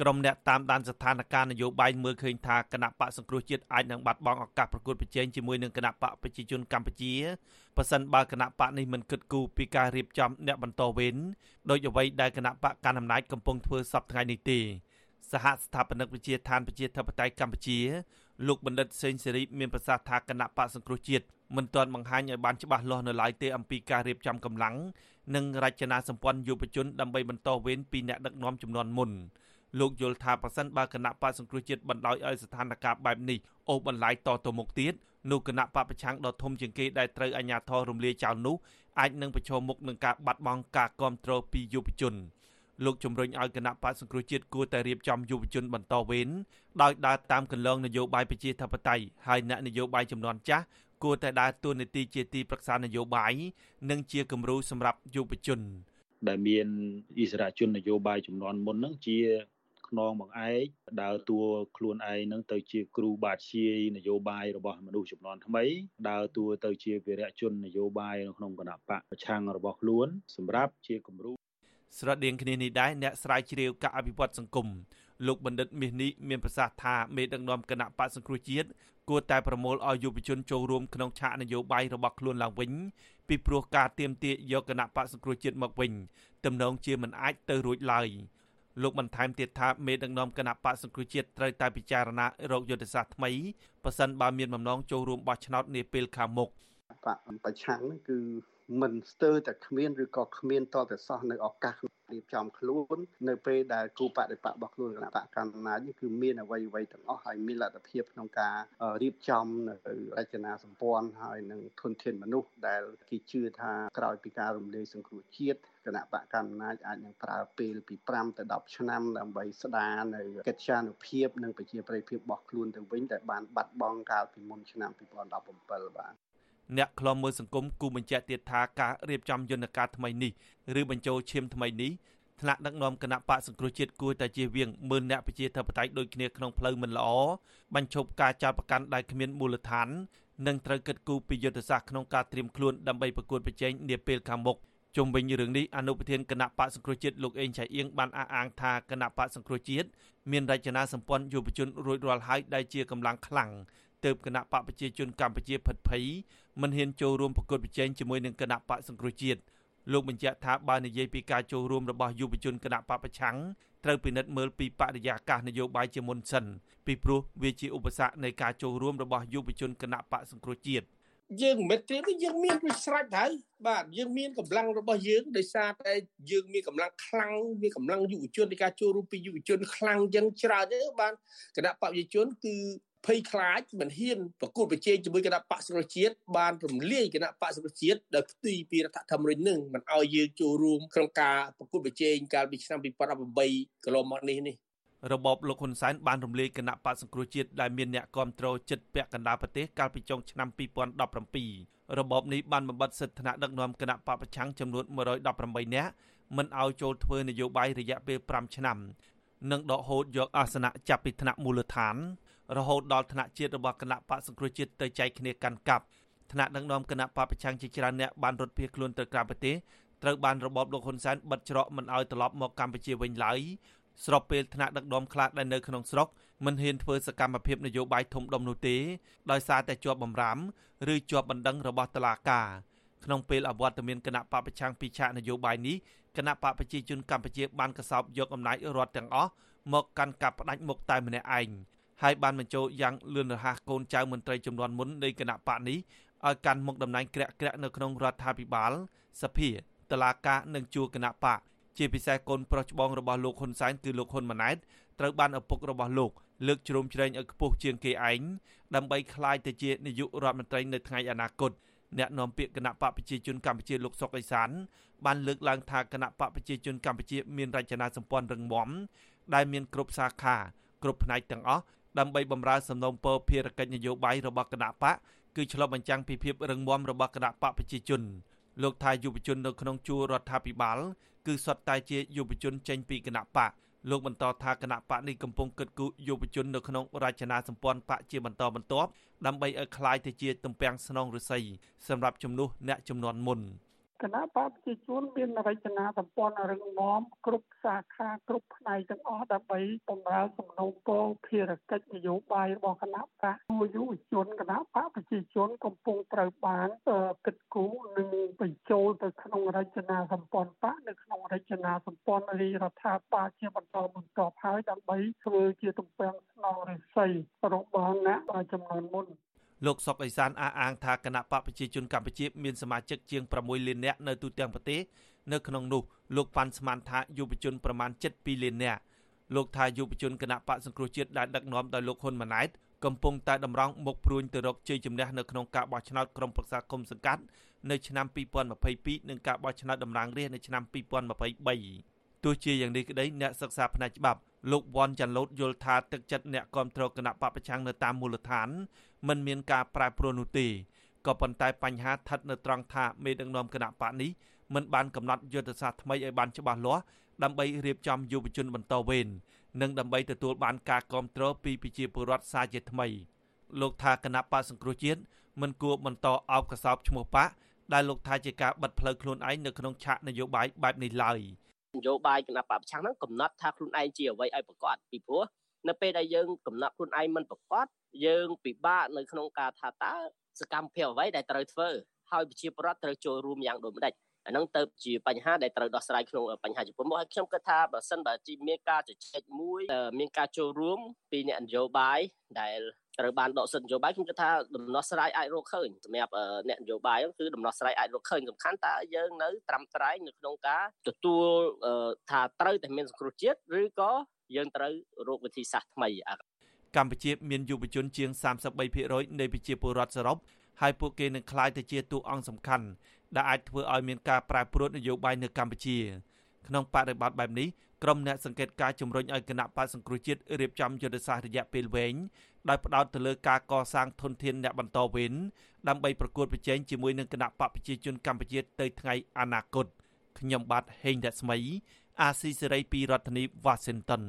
ក្រុមអ្នកតាមដានស្ថានភាពនយោបាយមើលឃើញថាគណៈបកសង្គ្រោះជាតិអាចនឹងបាត់បង់ឱកាសប្រកួតប្រជែងជាមួយនឹងគណៈបកប្រជាជនកម្ពុជាប៉ះសិនបើគណៈបកនេះមិនគិតគូរពីការរៀបចំអ្នកបន្តវេនដោយអ្វីដែលគណៈបកកណ្ដាលអំណាចកំពុងធ្វើសពថ្ងៃនេះទេសហស្ថាបនិកវិជាឋានប្រជាធិបតេយ្យកម្ពុជាលោកបណ្ឌិតសេងសេរីមានប្រសាសន៍ថាគណៈបកសង្គ្រោះជាតិមិនទាន់បង្ហាញឲ្យបានច្បាស់លាស់នៅឡើយទេអំពីការរៀបចំកម្លាំងនិងរចនាសម្ព័ន្ធយុវជនដើម្បីបន្តវេនពីអ្នកដឹកនាំចំនួនមុន លោកយល់ថាប្រសិនបើគណៈបកសង្គ្រោះជាតិបណ្ដោយឲ្យស្ថានភាពបែបនេះអូសបន្លាយតទៅមុខទៀតនោះគណៈបកប្រឆាំងដ៏ធំជាងគេដែលត្រូវអាជ្ញាធររំលាយចោលនោះអាចនឹងប្រឈមមុខនឹងការបាត់បង់ការគ្រប់គ្រងពីយុវជនលោកជំរុញឲ្យគណៈបកសង្គ្រោះជាតិគួរតែរៀបចំយុវជនបន្តវេនដោយដើរតាមគន្លងនយោបាយប្រជាធិបតេយ្យហើយអ្នកនយោបាយចំនួនចាស់គួរតែដើរតួនាទីជាទីប្រឹក្សានយោបាយនិងជាគំរូសម្រាប់យុវជនដែលមានអិសរាជជននយោបាយចំនួនមុនហ្នឹងជា ខ្នងបង្អែកដើរតួខ្លួនឯងនឹងទៅជាគ្រូបាធ្យាយនយោបាយរបស់មនុស្សចំនួនថ្មីដើរតួទៅជាវីរៈជននយោបាយនៅក្នុងគណៈបកប្រឆាំងរបស់ខ្លួន សម្រាប់ជាគំរូស្រដៀងគ្នានេះដែរអ្នកស្រាវជ្រាវការអភិវឌ្ឍសង្គមលោកបណ្ឌិតមាសនេះមានប្រសាសន៍ថាមេដឹកនាំគណៈបកសង្គ្រោះជាតិគួរតែប្រមូលឲ្យយុវជនចូលរួមក្នុងឆាកនយោបាយរបស់ខ្លួនឡើងវិញពីព្រោះការទៀមទាយកគណៈបកសង្គ្រោះជាតិមកវិញទំនងជាមិនអាចទៅរួចឡើយ លោកបន្ថែមទៀតថាមេដឹកនាំគណៈបកសង្គ្រោះជាតិត្រូវតែពិចារណារកយុទ្ធសាស្ត្រថ្មីប៉ះសិនបើមានបំណងចូលរួមបោះឆ្នោតនាពេលខាងមុខបកប្រឆាំងគឺ មិនស្ទើរតែគ្មានឬក៏គ្មានតតែសោះនៅឱកាសរៀបចំខ្លួននៅពេលដែលគូបដិបករបស់ខ្លួនគណៈបកកណ្ដាលអំណាចនេះគឺមានអ្វីអ្វីទាំងអស់ហើយមានលទ្ធភាពក្នុងការរៀបចំនៅរចនាសម្ព័ន្ធហើយនឹងធនធានមនុស្សដែលគេជឿថាក្រោយពីការរំលាយសង្គ្រោះជាតិគណៈបកកណ្ដាលអំណាចអាចនឹងប្រើពេលពី5ទៅ10ឆ្នាំដើម្បីស្ដារនៅកិត្យានុភាពនិងប្រជាប្រិយភាពរបស់ខ្លួនទៅវិញដែលបានបាត់បង់កាលពីមុនឆ្នាំ2017បាទ អ្នកខ្លំមើលសង្គមគូបញ្ជាក់ទៀតថាការរៀបចំយន្តការថ្មីនេះឬបញ្ចូលឈាមថ្មីនេះថ្នាក់ដឹកនាំគណៈបកសង្គ្រោះជាតិគួរតែជៀសវាងមើលអ្នកប្រជាធិបតេយ្យដូចគ្នាក្នុងផ្លូវមិនល្អបញ្ឈប់ការចោទប្រកាន់ដែលគ្មានមូលដ្ឋាននិងត្រូវគិតគូរពីយុទ្ធសាស្ត្រក្នុងការត្រៀមខ្លួនដើម្បីប្រកួតប្រជែងនាពេលខាងមុខជុំវិញរឿងនេះអនុប្រធានគណៈបកសង្គ្រោះជាតិលោកអេងឆៃអៀងបានអះអាងថាគណៈបកសង្គ្រោះជាតិមានរចនាសម្ព័ន្ធយុវជនរួចរាល់ហើយដែលជាកម្លាំងខ្លាំង ទើបគណៈបកប្រជាជនកម្ពុជាផិតភ័យមិនហ៊ានចូលរួមប្រកួតប្រជែងជាមួយនឹងគណៈបកសង្គ្រោះជាតិលោកបញ្ជាក់ថាបើនិយាយពីការចូលរួមរបស់យុវជនគណៈបកប្រឆាំងត្រូវពិនិត្យមើលពីបរិយាកាសនយោបាយជាមុនសិនពីព្រោះវាជាឧបសគ្គនៃការចូលរួមរបស់យុវជនគណៈបកសង្គ្រោះជាតិ យើងមិនត្រៀមទេយើងមានវាស្រេចហើយបាទយើងមានកម្លាំងរបស់យើងដោយសារតែយើងមានកម្លាំងខ្លាំងមានកម្លាំងយុវជននៃការចូលរួមពីយុវជនខ្លាំងយ៉ាងច្រើនទេបាទគណៈបព្វជិជនគឺភ័យខ្លាចមិនហ៊ានប្រកួតប្រជែងជាមួយគណៈបកសង្គ្រោះជាតិបានរំលាយគណៈបកសង្គ្រោះជាតិដោយផ្ទុយពីរដ្ឋធម្មនុញ្ញនឹងមិនឲ្យយើងចូលរួមក្នុងការប្រកួតប្រជែងកាលពីឆ្នាំ2018កន្លងមកនេះនេះ របបលោកហ៊ុនសែនបានរំលាយគណៈបកសង្គ្រោះជាតិដែលមានអ្នកគ្រប់គ្រងចិត្តពាក់កណ្ដាលប្រទេសកាលពីចុងឆ្នាំ2017របបនេះបានបំបត្តិសិទ្ធិថ្នាក់ដឹកនាំគណៈបកប្រឆាំងចំនួន118នាក់មិនឲ្យចូលធ្វើនយោបាយរយៈពេល5ឆ្នាំ និងដកហូតយកអាសនៈចាប់ពីថ្នាក់មូលដ្ឋាន រហូតដល់ថ្នាក់ជាតិរបស់គណៈបកសង្គ្រោះជាតិទៅចែកគ្នាកាន់កាប់ថ្នាក់ដឹកនាំគណៈបកប្រឆាំងជាច្រើនអ្នកបានរត់ភៀសខ្លួនទៅក្រៅប្រទេសត្រូវបានរបបលោកហ៊ុនសែនបិទច្រកមិនឲ្យត្រឡប់មកកម្ពុជាវិញឡើយ ស្របពេលថ្នាក់ដឹកនាំខ្លះដែលនៅក្នុងស្រុកមិនហ៊ានធ្វើសកម្មភាពនយោបាយធំដុំនោះទេដោយសារតែជាប់បំរាមឬជាប់បណ្ដឹងរបស់តុលាការក្នុងពេលអវត្តមានគណៈបពប្រឆាំងពីឆាកនយោបាយនេះគណៈបកប្រជាជនកម្ពុជាបានកសោបយកអំណាចរដ្ឋទាំងអស់មកកាន់កាប់ផ្ដាច់មុខតែម្នាក់ឯងហើយបានបញ្ចូលយ៉ាងលឿនរហ័សកូនចៅមន្ត្រីចំនួនមុននៃគណៈបកនេះឲ្យកាន់មុខតំណែងក្រាក់ក្រាក់នៅក្នុងរដ្ឋាភិបាលសភាតឡាការនិងជួរគណៈបក ជាពិសេសកូនប្រុសច្បងរបស់លោកហ៊ុនសែនគឺលោកហ៊ុនម៉ាណែតត្រូវបានឪពុករបស់លោកលើកជ្រោមជ្រែងឲ្យខ្ពស់ជាងគេឯងដើម្បីក្លាយទៅជានាយករដ្ឋមន្ត្រីនៅថ្ងៃអនាគតអ្នកនាំពាក្យគណៈបកប្រជាជនកម្ពុជាលោកសុកអេសានបានលើកឡើងថាគណៈបកប្រជាជនកម្ពុជាមានរចនាសម្ព័ន្ធរឹងមាំដែលមានគ្រប់សាខាគ្រប់ផ្នែកទាំងអស់ដើម្បីបម្រើសំណូមពរភារកិច្ចនយោបាយរបស់គណៈបកគឺឆ្លុះបញ្ចាំងពីភាពរឹងមាំរបស់គណៈបកប្រជាជន លោកថាយុវជននៅក្នុងជួររដ្ឋាភិបាលគឺសុទ្ធតែជាយុវជនចេញពីគណៈបកលោកបន្តថាគណៈបកនេះកំពុងគិតគូរយុវជននៅក្នុងរចនាសម្ព័ន្ធបកជាបន្តបន្ទាប់ដើម្បីឲ្យคล้ายទៅជាទំពាំងស្នងឫស្សីសម្រាប់ជំនួសអ្នកចំនួនមុន គណៈបកប្រជាជនមានរចនាសម្ព័ន្ធរឹងមាំគ្រប់សាខាគ្រប់ផ្នែកទាំងអស់ដើម្បីបម្រើសំណូមពរភារកិច្ចនយោបាយរបស់គណៈបកយុវជនគណៈបកប្រជាជនកំពុងត្រូវបានគិតគូរនិងបញ្ចូលទៅក្នុងរចនាសម្ព័ន្ធបកនៅក្នុងរចនាសម្ព័ន្ធរាជរដ្ឋាភិបាលជាបន្តបន្ទាប់ហើយដើម្បីធ្វើជាទំពាំងស្នងរិស័យរបស់អ្នកចំនួនមុន លោកសុកអេសានអះអាងថាគណៈបកប្រជាជនកម្ពុជាមានសមាជិកជាង6លាននាក់នៅទូទាំងប្រទេសនៅក្នុងនោះលោកប៉ាន់ស្មានថាយុវជនប្រមាណ7លាននាក់លោកថាយុវជនគណៈបកសង្គ្រោះជាតិដែលដឹកនាំដោយលោកហ៊ុនម៉ាណែតកំពុងតែតម្រង់មុខព្រួញទៅរកជ័យជំនះនៅក្នុងការបោះឆ្នោតក្រុមប្រឹក្សាគុំសង្កាត់នៅឆ្នាំ2022និងការបោះឆ្នោតតំណាងរាស្ត្រនៅឆ្នាំ2023ទោះជាយ៉ាងនេះក្តីអ្នកសិក្សាផ្នែកច្បាប់ លោកវ៉ាន់ចាន់ឡូតយល់ថាទឹកចិត្តអ្នកគ្រប់គ្រងគណៈបពប្រឆាំងនៅតាមមូលដ្ឋានមិនមានការប្រែប្រួលនោះទេក៏ប៉ុន្តែបញ្ហាស្ថិតនៅត្រង់ថាមេដឹកនាំគណៈបកនេះមិនបានកំណត់យុទ្ធសាស្ត្រថ្មីឲ្យបានច្បាស់លាស់ដើម្បីរៀបចំយុវជនបន្តវេននិងដើម្បីទទួលបានការគ្រប់គ្រងពីប្រជាពលរដ្ឋសាជាថ្មីលោកថាគណៈបកសង្គ្រោះជាតិមិនគួរបន្តអោបកសោបឈ្មោះបកដែលលោកថាជាការបិទផ្លូវខ្លួនឯងនៅក្នុងឆាកនយោបាយបែបនេះឡើយន យោបាយគណៈបកប្រឆាំងហ្នឹងកំណត់ថាខ្លួនឯងជាអ្វីឲ្យប្រកាសពីព្រោះនៅពេលដែលយើងកំណត់ខ្លួនឯងមិនប្រកាសយើងពិបាកនៅក្នុងការថាតើសកម្មភាពអ្វីដែលត្រូវធ្វើហើយប្រជាពលរដ្ឋត្រូវចូលរួមយ៉ាងដូចម្ដេចអាហ្នឹងទៅជាបញ្ហាដែលត្រូវដោះស្រាយក្នុងបញ្ហាចំពោះមកហើយខ្ញុំគិតថាបើសិនបើជីមានការជជែកមួយមានការចូលរួមពីអ្នកនយោបាយដែល ត្រូវបានដកសិទ្ធិនយោបាយខ្ញុំគិតថាដំណោះស្រាយអាចរកឃើញសម្រាប់អ្នកនយោបាយគឺដំណោះស្រាយអាចរកឃើញសំខាន់តើយើងនៅត្រាំត្រែងនៅក្នុងការទទួលថាត្រូវតែមានសង្គ្រោះជាតិឬក៏យើងត្រូវរកវិធីសាស្ត្រថ្មីកម្ពុជាមានយុវជនជាង33%នៃប្រជាពលរដ្ឋសរុបហើយពួកគេនឹងក្លាយទៅជាតួអង្គសំខាន់ដែលអាចធ្វើឲ្យមានការប្រែប្រួលនយោបាយនៅកម្ពុជា ក្នុងបរិបទបែបនេះក្រុមអ្នកសង្កេតការជំរុញឲ្យគណៈបកសង្គ្រោះជាតិរៀបចំយុទ្ធសាស្ត្ររយៈពេលវែងដោយផ្ដោតទៅលើការកសាងធនធានអ្នកបន្តវេនដើម្បីប្រកួតប្រជែងជាមួយនឹងគណៈបកប្រជាជនកម្ពុជាទៅថ្ងៃអនាគតខ្ញុំបាទហេងរស្មី អាស៊ីសេរីពីរដ្ឋធានី Washington